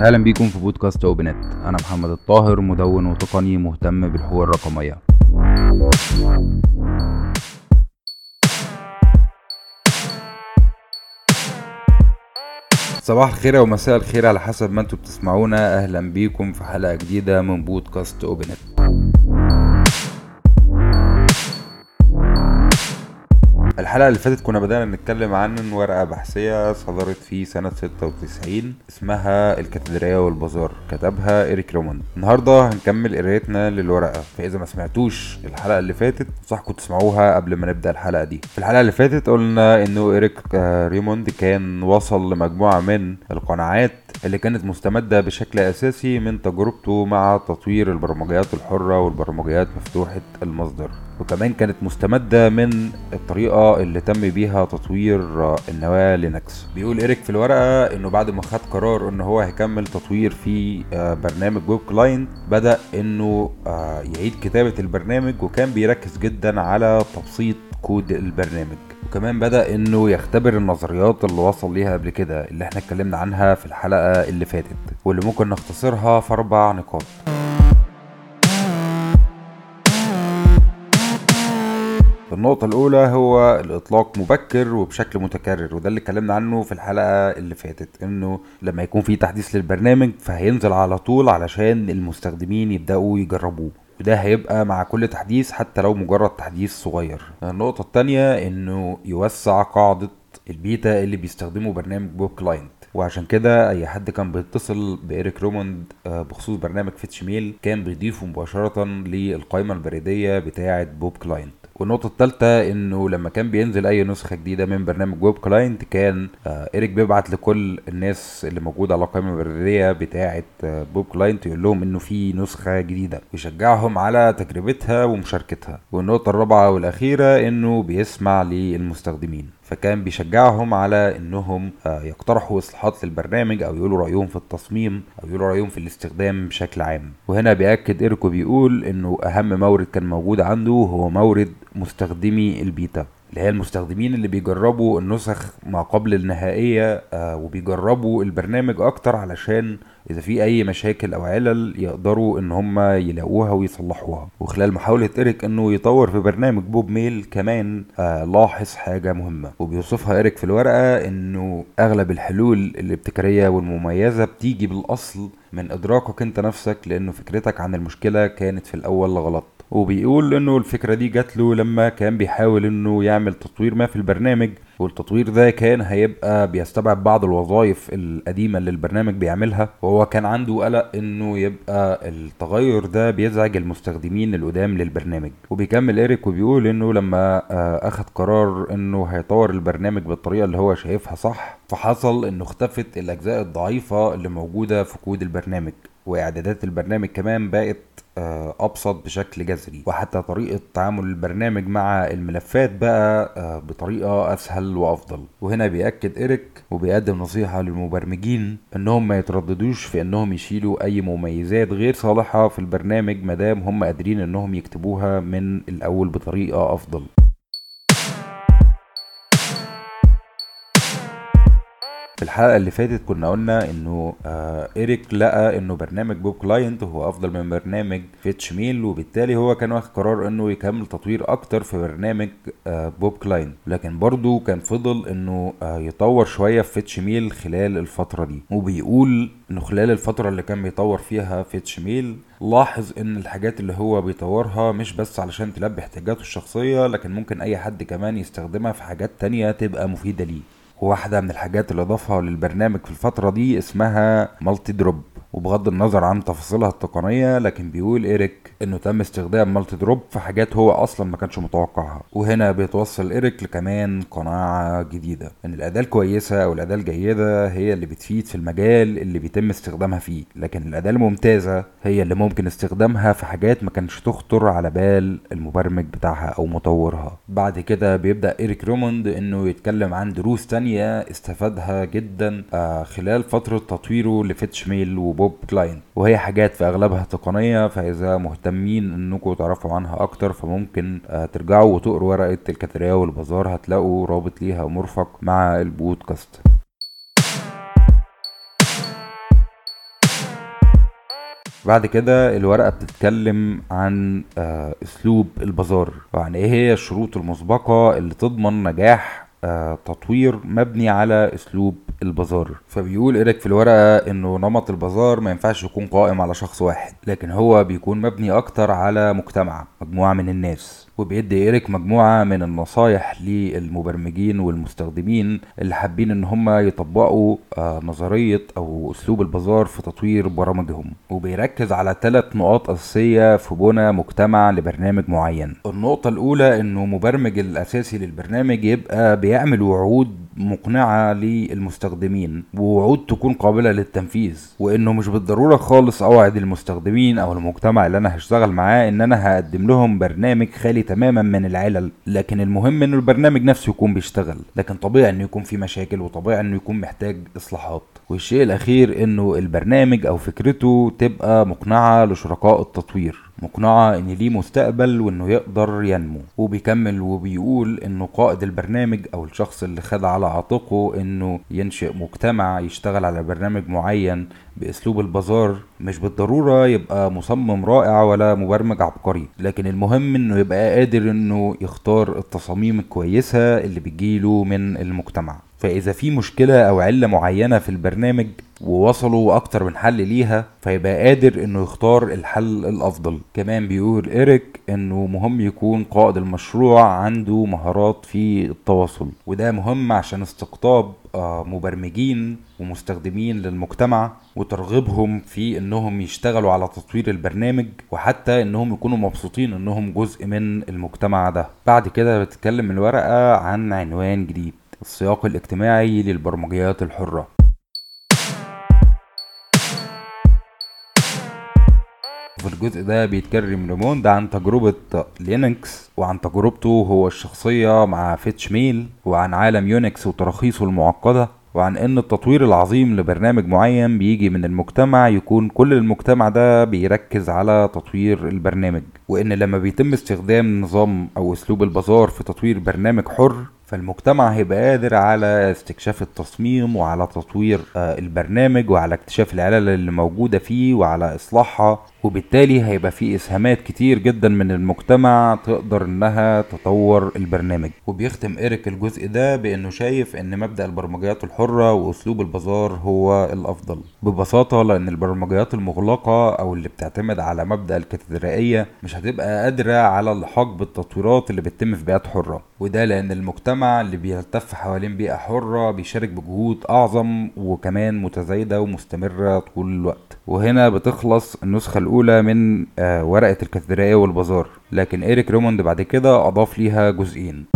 أهلا بيكم في بودكاست اوبنت أنا محمد الطاهر مدون وتقني مهتم بالحقوق الرقمية. صباح الخير أو مساء الخير على حسب ما أنتوا بتسمعونا. أهلا بيكم في حلقة جديدة من بودكاست اوبنت الحلقة اللي فاتت كنا بدأنا نتكلم عن ورقة بحثية صدرت في سنة 96 اسمها الكاتدرائية والبازار. كتبها إيريك ريموند. النهاردة هنكمل قرايتنا للورقة. فإذا ما سمعتوش الحلقة اللي فاتت انصحكم تسمعوها قبل ما نبدأ الحلقة دي. في الحلقة اللي فاتت قلنا إنه إيريك آه، ريموند كان وصل لمجموعة من القناعات اللي كانت مستمدة بشكل أساسي من تجربته مع تطوير البرمجيات الحرة والبرمجيات مفتوحة المصدر. وكمان كانت مستمدة من الطريقة اللي تم بيها تطوير النواة Linux. بيقول إيريك في الورقة إنه بعد ما خد قرار إن هو هيكمل تطوير في آه، برنامج popclient بدأ إنه آه، يعيد كتابة البرنامج وكان بيركز جدا على تبسيط كود البرنامج. وكمان بدأ إنه يختبر النظريات اللي وصل ليها قبل كده اللي إحنا اتكلمنا عنها في الحلقة اللي فاتت واللي ممكن نختصرها في أربع نقاط. النقطة الأولى هو الإطلاق مبكر وبشكل متكرر وده اللي اتكلمنا عنه في الحلقة اللي فاتت إنه لما يكون في تحديث للبرنامج فهينزل على طول علشان المستخدمين يبدأوا يجربوه. وده هيبقى مع كل تحديث حتى لو مجرد تحديث صغير. النقطة التانية إنه يوسع قاعدة البيتا اللي بيستخدموا برنامج popclient. وعشان كده أي حد كان بيتصل بإيريك ريموند آه، بخصوص برنامج fetchmail كان بيضيفه مباشرة للقائمة البريدية بتاعة popclient. والنقطة الثالثة إنه لما كان بينزل أي نسخة جديدة من برنامج popclient كان آه إيريك بيبعت لكل الناس اللي موجودة على القائمة البريدية بتاعة آه popclient يقول لهم إنه في نسخة جديدة. ويشجعهم على تجربتها ومشاركتها. والنقطة الرابعة والأخيرة إنه بيسمع للمستخدمين. فكان بيشجعهم على إنهم آه، يقترحوا إصلاحات للبرنامج أو يقولوا رأيهم في التصميم أو يقولوا رأيهم في الاستخدام بشكل عام. وهنا بيأكد إيريك وبيقول إنه أهم مورد كان موجود عنده هو مورد مستخدمي البيتا. اللي هي المستخدمين اللي بيجربوا النسخ ما قبل النهائية آه وبيجربوا البرنامج أكتر علشان إذا في أي مشاكل أو علل يقدروا إن هم يلاقوها ويصلحوها. وخلال محاولة إيريك إنه يطور في برنامج popmail كمان آه لاحظ حاجة مهمة. وبيوصفها إيريك في الورقة إنه أغلب الحلول الابتكارية والمميزة بتيجي بالأصل من إدراكك أنت نفسك لأنه فكرتك عن المشكلة كانت في الأول غلط. وبيقول إنه الفكرة دي جات له لما كان بيحاول إنه يعمل تطوير ما في البرنامج والتطوير ده كان هيبقى بيستبعد بعض الوظائف القديمة اللي البرنامج بيعملها. وهو كان عنده قلق إنه يبقى التغير ده بيزعج المستخدمين القدام للبرنامج. وبيكمل إيريك وبيقول إنه لما آه، أخد قرار إنه هيطور البرنامج بالطريقة اللي هو شايفها صح فحصل إنه اختفت الأجزاء الضعيفة اللي موجودة في كود البرنامج. واعدادات البرنامج كمان بقت آه، أبسط بشكل جذري. وحتى طريقة تعامل البرنامج مع الملفات بقى آه، بطريقة أسهل وأفضل. وهنا بيأكد إيريك وبيقدم نصيحة للمبرمجين إنهم ما يترددوش في إنهم يشيلوا أي مميزات غير صالحة في البرنامج مادام هم قادرين إنهم يكتبوها من الأول بطريقة أفضل. في الحلقة اللي فاتت كنا قلنا إنه آه إيريك لقى إنه برنامج popclient هو أفضل من برنامج fetchmail وبالتالي هو كان واخد قرار إنه يكمل تطوير أكتر في برنامج آه popclient. لكن برضه كان فضل إنه آه يطور شوية في fetchmail خلال الفترة دي. وبيقول إنه خلال الفترة اللي كان بيطور فيها fetchmail لاحظ إن الحاجات اللي هو بيطورها مش بس علشان تلبي احتياجاته الشخصية لكن ممكن أي حد كمان يستخدمها في حاجات تانية تبقى مفيدة ليه. وواحدة من الحاجات اللي أضافها للبرنامج في الفترة دي اسمها multidrop وبغض النظر عن تفاصيلها التقنية لكن بيقول إيريك إنه تم استخدام multidrop في حاجات هو أصلا ما كانش متوقعها. وهنا بيتوصل إيريك لكمان قناعة جديدة إن الأداة الكويسة أو الأداة الجيدة هي اللي بتفيد في المجال اللي بيتم استخدامها فيه لكن الأداة الممتازة هي اللي ممكن استخدامها في حاجات ما كانش تخطر على بال المبرمج بتاعها أو مطورها. بعد كده بيبدأ إيريك ريموند إنه يتكلم عن دروس تانية استفادها جدا آه، خلال فترة تطويره ل fetchmail و popclient وهي حاجات في أغلبها تقنية فإذا مهتمين إنكم تعرفوا عنها أكتر فممكن آه، ترجعوا وتقروا ورقة الكاتريا والبازار هتلاقوا رابط ليها مرفق مع البودكاست. بعد كده الورقة بتتكلم عن آه، أسلوب البازار. وعن إيه هي الشروط المسبقة اللي تضمن نجاح تطوير مبني على أسلوب البازار. فبيقول إيريك في الورقة إنه نمط البازار ما ينفعش يكون قائم على شخص واحد لكن هو بيكون مبني أكتر على مجتمع مجموعة من الناس. وبيدي إيريك مجموعة من النصايح للمبرمجين والمستخدمين اللي حابين إن هم يطبقوا آه، نظرية أو أسلوب البازار في تطوير برامجهم. وبيركز على ثلاث نقاط أساسية في بنى مجتمع لبرنامج معين. النقطة الأولى إنه مبرمج الأساسي للبرنامج يبقى بيعمل وعود مقنعة للمستخدمين ووعود تكون قابلة للتنفيذ وإنه مش بالضرورة خالص أوعد المستخدمين أو المجتمع اللي أنا هشتغل معاه إن أنا هقدم لهم برنامج خالي تماما من العلل لكن المهم إنه البرنامج نفسه يكون بيشتغل لكن طبيعي إنه يكون في مشاكل وطبيعي إنه يكون محتاج إصلاحات. والشيء الأخير إنه البرنامج أو فكرته تبقى مقنعة لشركاء التطوير. مقنعة إن ليه مستقبل وإنه يقدر ينمو. وبيكمل وبيقول إنه قائد البرنامج أو الشخص اللي خد على عاتقه إنه ينشئ مجتمع يشتغل على برنامج معين بأسلوب البازار. مش بالضرورة يبقى مصمم رائع ولا مبرمج عبقري لكن المهم إنه يبقى قادر إنه يختار التصاميم الكويسة اللي بتجيله من المجتمع. فإذا في مشكلة أو علة معينة في البرنامج ووصلوا أكتر من حل ليها فيبقى قادر إنه يختار الحل الأفضل. كمان بيقول إيريك إنه مهم يكون قائد المشروع عنده مهارات في التواصل وده مهم عشان استقطاب آه، مبرمجين ومستخدمين للمجتمع وترغيبهم في إنهم يشتغلوا على تطوير البرنامج وحتى إنهم يكونوا مبسوطين إنهم جزء من المجتمع ده. بعد كده بتتكلم الورقة عن عنوان جديد السياق الاجتماعي للبرمجيات الحرة. في الجزء ده بيتكلم ريموند عن تجربة لينكس وعن تجربته هو الشخصية مع fetchmail وعن عالم يونكس وتراخيصه المعقدة وعن إن التطوير العظيم لبرنامج معين بيجي من المجتمع يكون كل المجتمع ده بيركز على تطوير البرنامج وإن لما بيتم استخدام نظام أو أسلوب البازار في تطوير برنامج حر فالمجتمع هيبقى قادر على استكشاف التصميم وعلى تطوير آه، البرنامج وعلى اكتشاف العلل اللي موجودة فيه وعلى إصلاحها. وبالتالي هيبقى في إسهامات كتير جدا من المجتمع تقدر إنها تطور البرنامج. وبيختم إيريك الجزء ده بإنه شايف إن مبدأ البرمجيات الحرة وأسلوب البازار هو الأفضل ببساطة لأن البرمجيات المغلقة أو اللي بتعتمد على مبدأ الكاتدرائية مش هتبقى قادرة على اللحاق بالتطويرات اللي بتتم في بيئات حرة. وده لأن المجتمع اللي بيلتف حوالين بيئة حرة بيشارك بجهود أعظم وكمان متزايدة ومستمرة طول الوقت. وهنا بتخلص النسخة الأولى من آه، ورقة الكاتدرائية والبازار. لكن إيريك ريموند بعد كده أضاف ليها جزئين.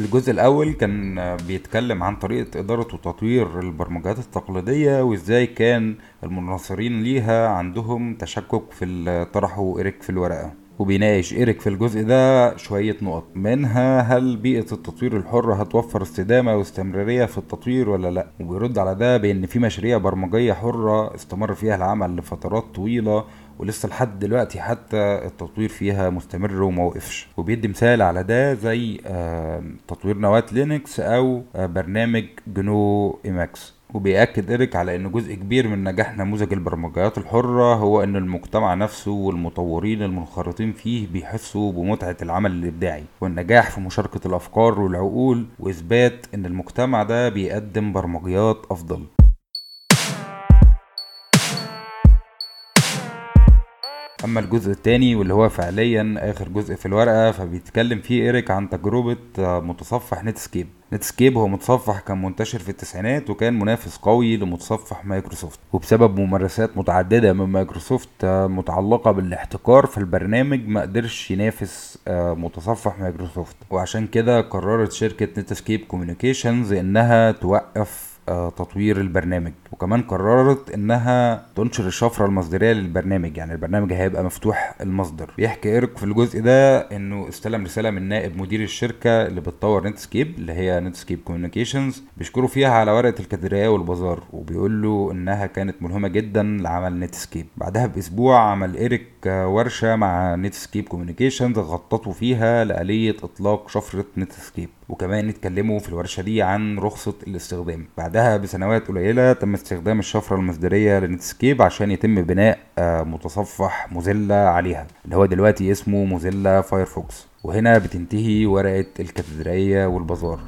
الجزء الأول كان بيتكلم عن طريقة إدارة وتطوير البرمجيات التقليدية وإزاي كان المناصرين ليها عندهم تشكك في اللي طرحه إيريك في الورقة. وبيناقش إيريك في الجزء ده شوية نقط. منها هل بيئة التطوير الحر هتوفر استدامة واستمرارية في التطوير ولا لأ؟ وبيرد على ده بأن في مشاريع برمجية حرة استمر فيها العمل لفترات طويلة ولسه لحد دلوقتي حتى التطوير فيها مستمر وموقفش وبيدي مثال على ده زي تطوير نواة لينكس أو آه، برنامج GNU Emacs. وبيأكد إيريك على إن جزء كبير من نجاح نموذج البرمجيات الحرة هو إن المجتمع نفسه والمطورين المنخرطين فيه بيحسوا بمتعة العمل الإبداعي والنجاح في مشاركة الأفكار والعقول وإثبات إن المجتمع ده بيقدم برمجيات أفضل. أما الجزء الثاني واللي هو فعليا آخر جزء في الورقة فبيتكلم فيه إيريك عن تجربة متصفح Netscape Netscape هو متصفح كان منتشر في التسعينات وكان منافس قوي لمتصفح مايكروسوفت. وبسبب ممارسات متعددة من مايكروسوفت آه، متعلقة بالاحتكار في البرنامج ما قدرش ينافس آه، متصفح مايكروسوفت. وعشان كده قررت شركة Netscape Communications إنها توقف آه، تطوير البرنامج. وكمان قررت إنها تنشر الشفرة المصدرية للبرنامج يعني البرنامج هيبقى مفتوح المصدر. بيحكي ايرك في الجزء ده إنه استلم رسالة من نائب مدير الشركة اللي بتطور Netscape اللي هي Netscape Communications. بيشكروا فيها على ورقة الكاتدرائية والبازار وبيقول له إنها كانت ملهمة جدا لعمل Netscape بعدها بأسبوع عمل إيريك ورشة مع Netscape Communications خططوا فيها لآلية إطلاق شفرة Netscape وكمان اتكلموا في الورشة دي عن رخصة الاستخدام. بعدها بسنوات قليلة تم استخدام الشفرة المصدرية ل Netscape عشان يتم بناء آه، متصفح Mozilla عليها اللي هو دلوقتي اسمه Mozilla Firefox. وهنا بتنتهي ورقة الكاتدرائية والبازار.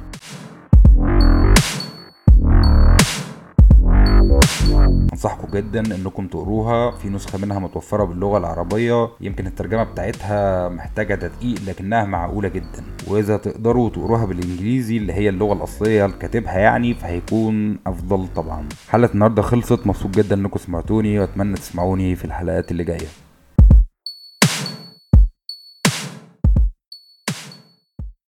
انصحكم جدا إنكم تقروها. في نسخة منها متوفرة باللغة العربية. يمكن الترجمة بتاعتها محتاجة تدقيق لكنها معقولة جدا. وإذا تقدروا تقروها بالإنجليزي اللي هي اللغة الأصلية لكاتبها يعني فهيكون أفضل طبعا. حلقة النهارده خلصت. مبسوط جدا إنكم سمعتوني وأتمنى تسمعوني في الحلقات اللي جاية.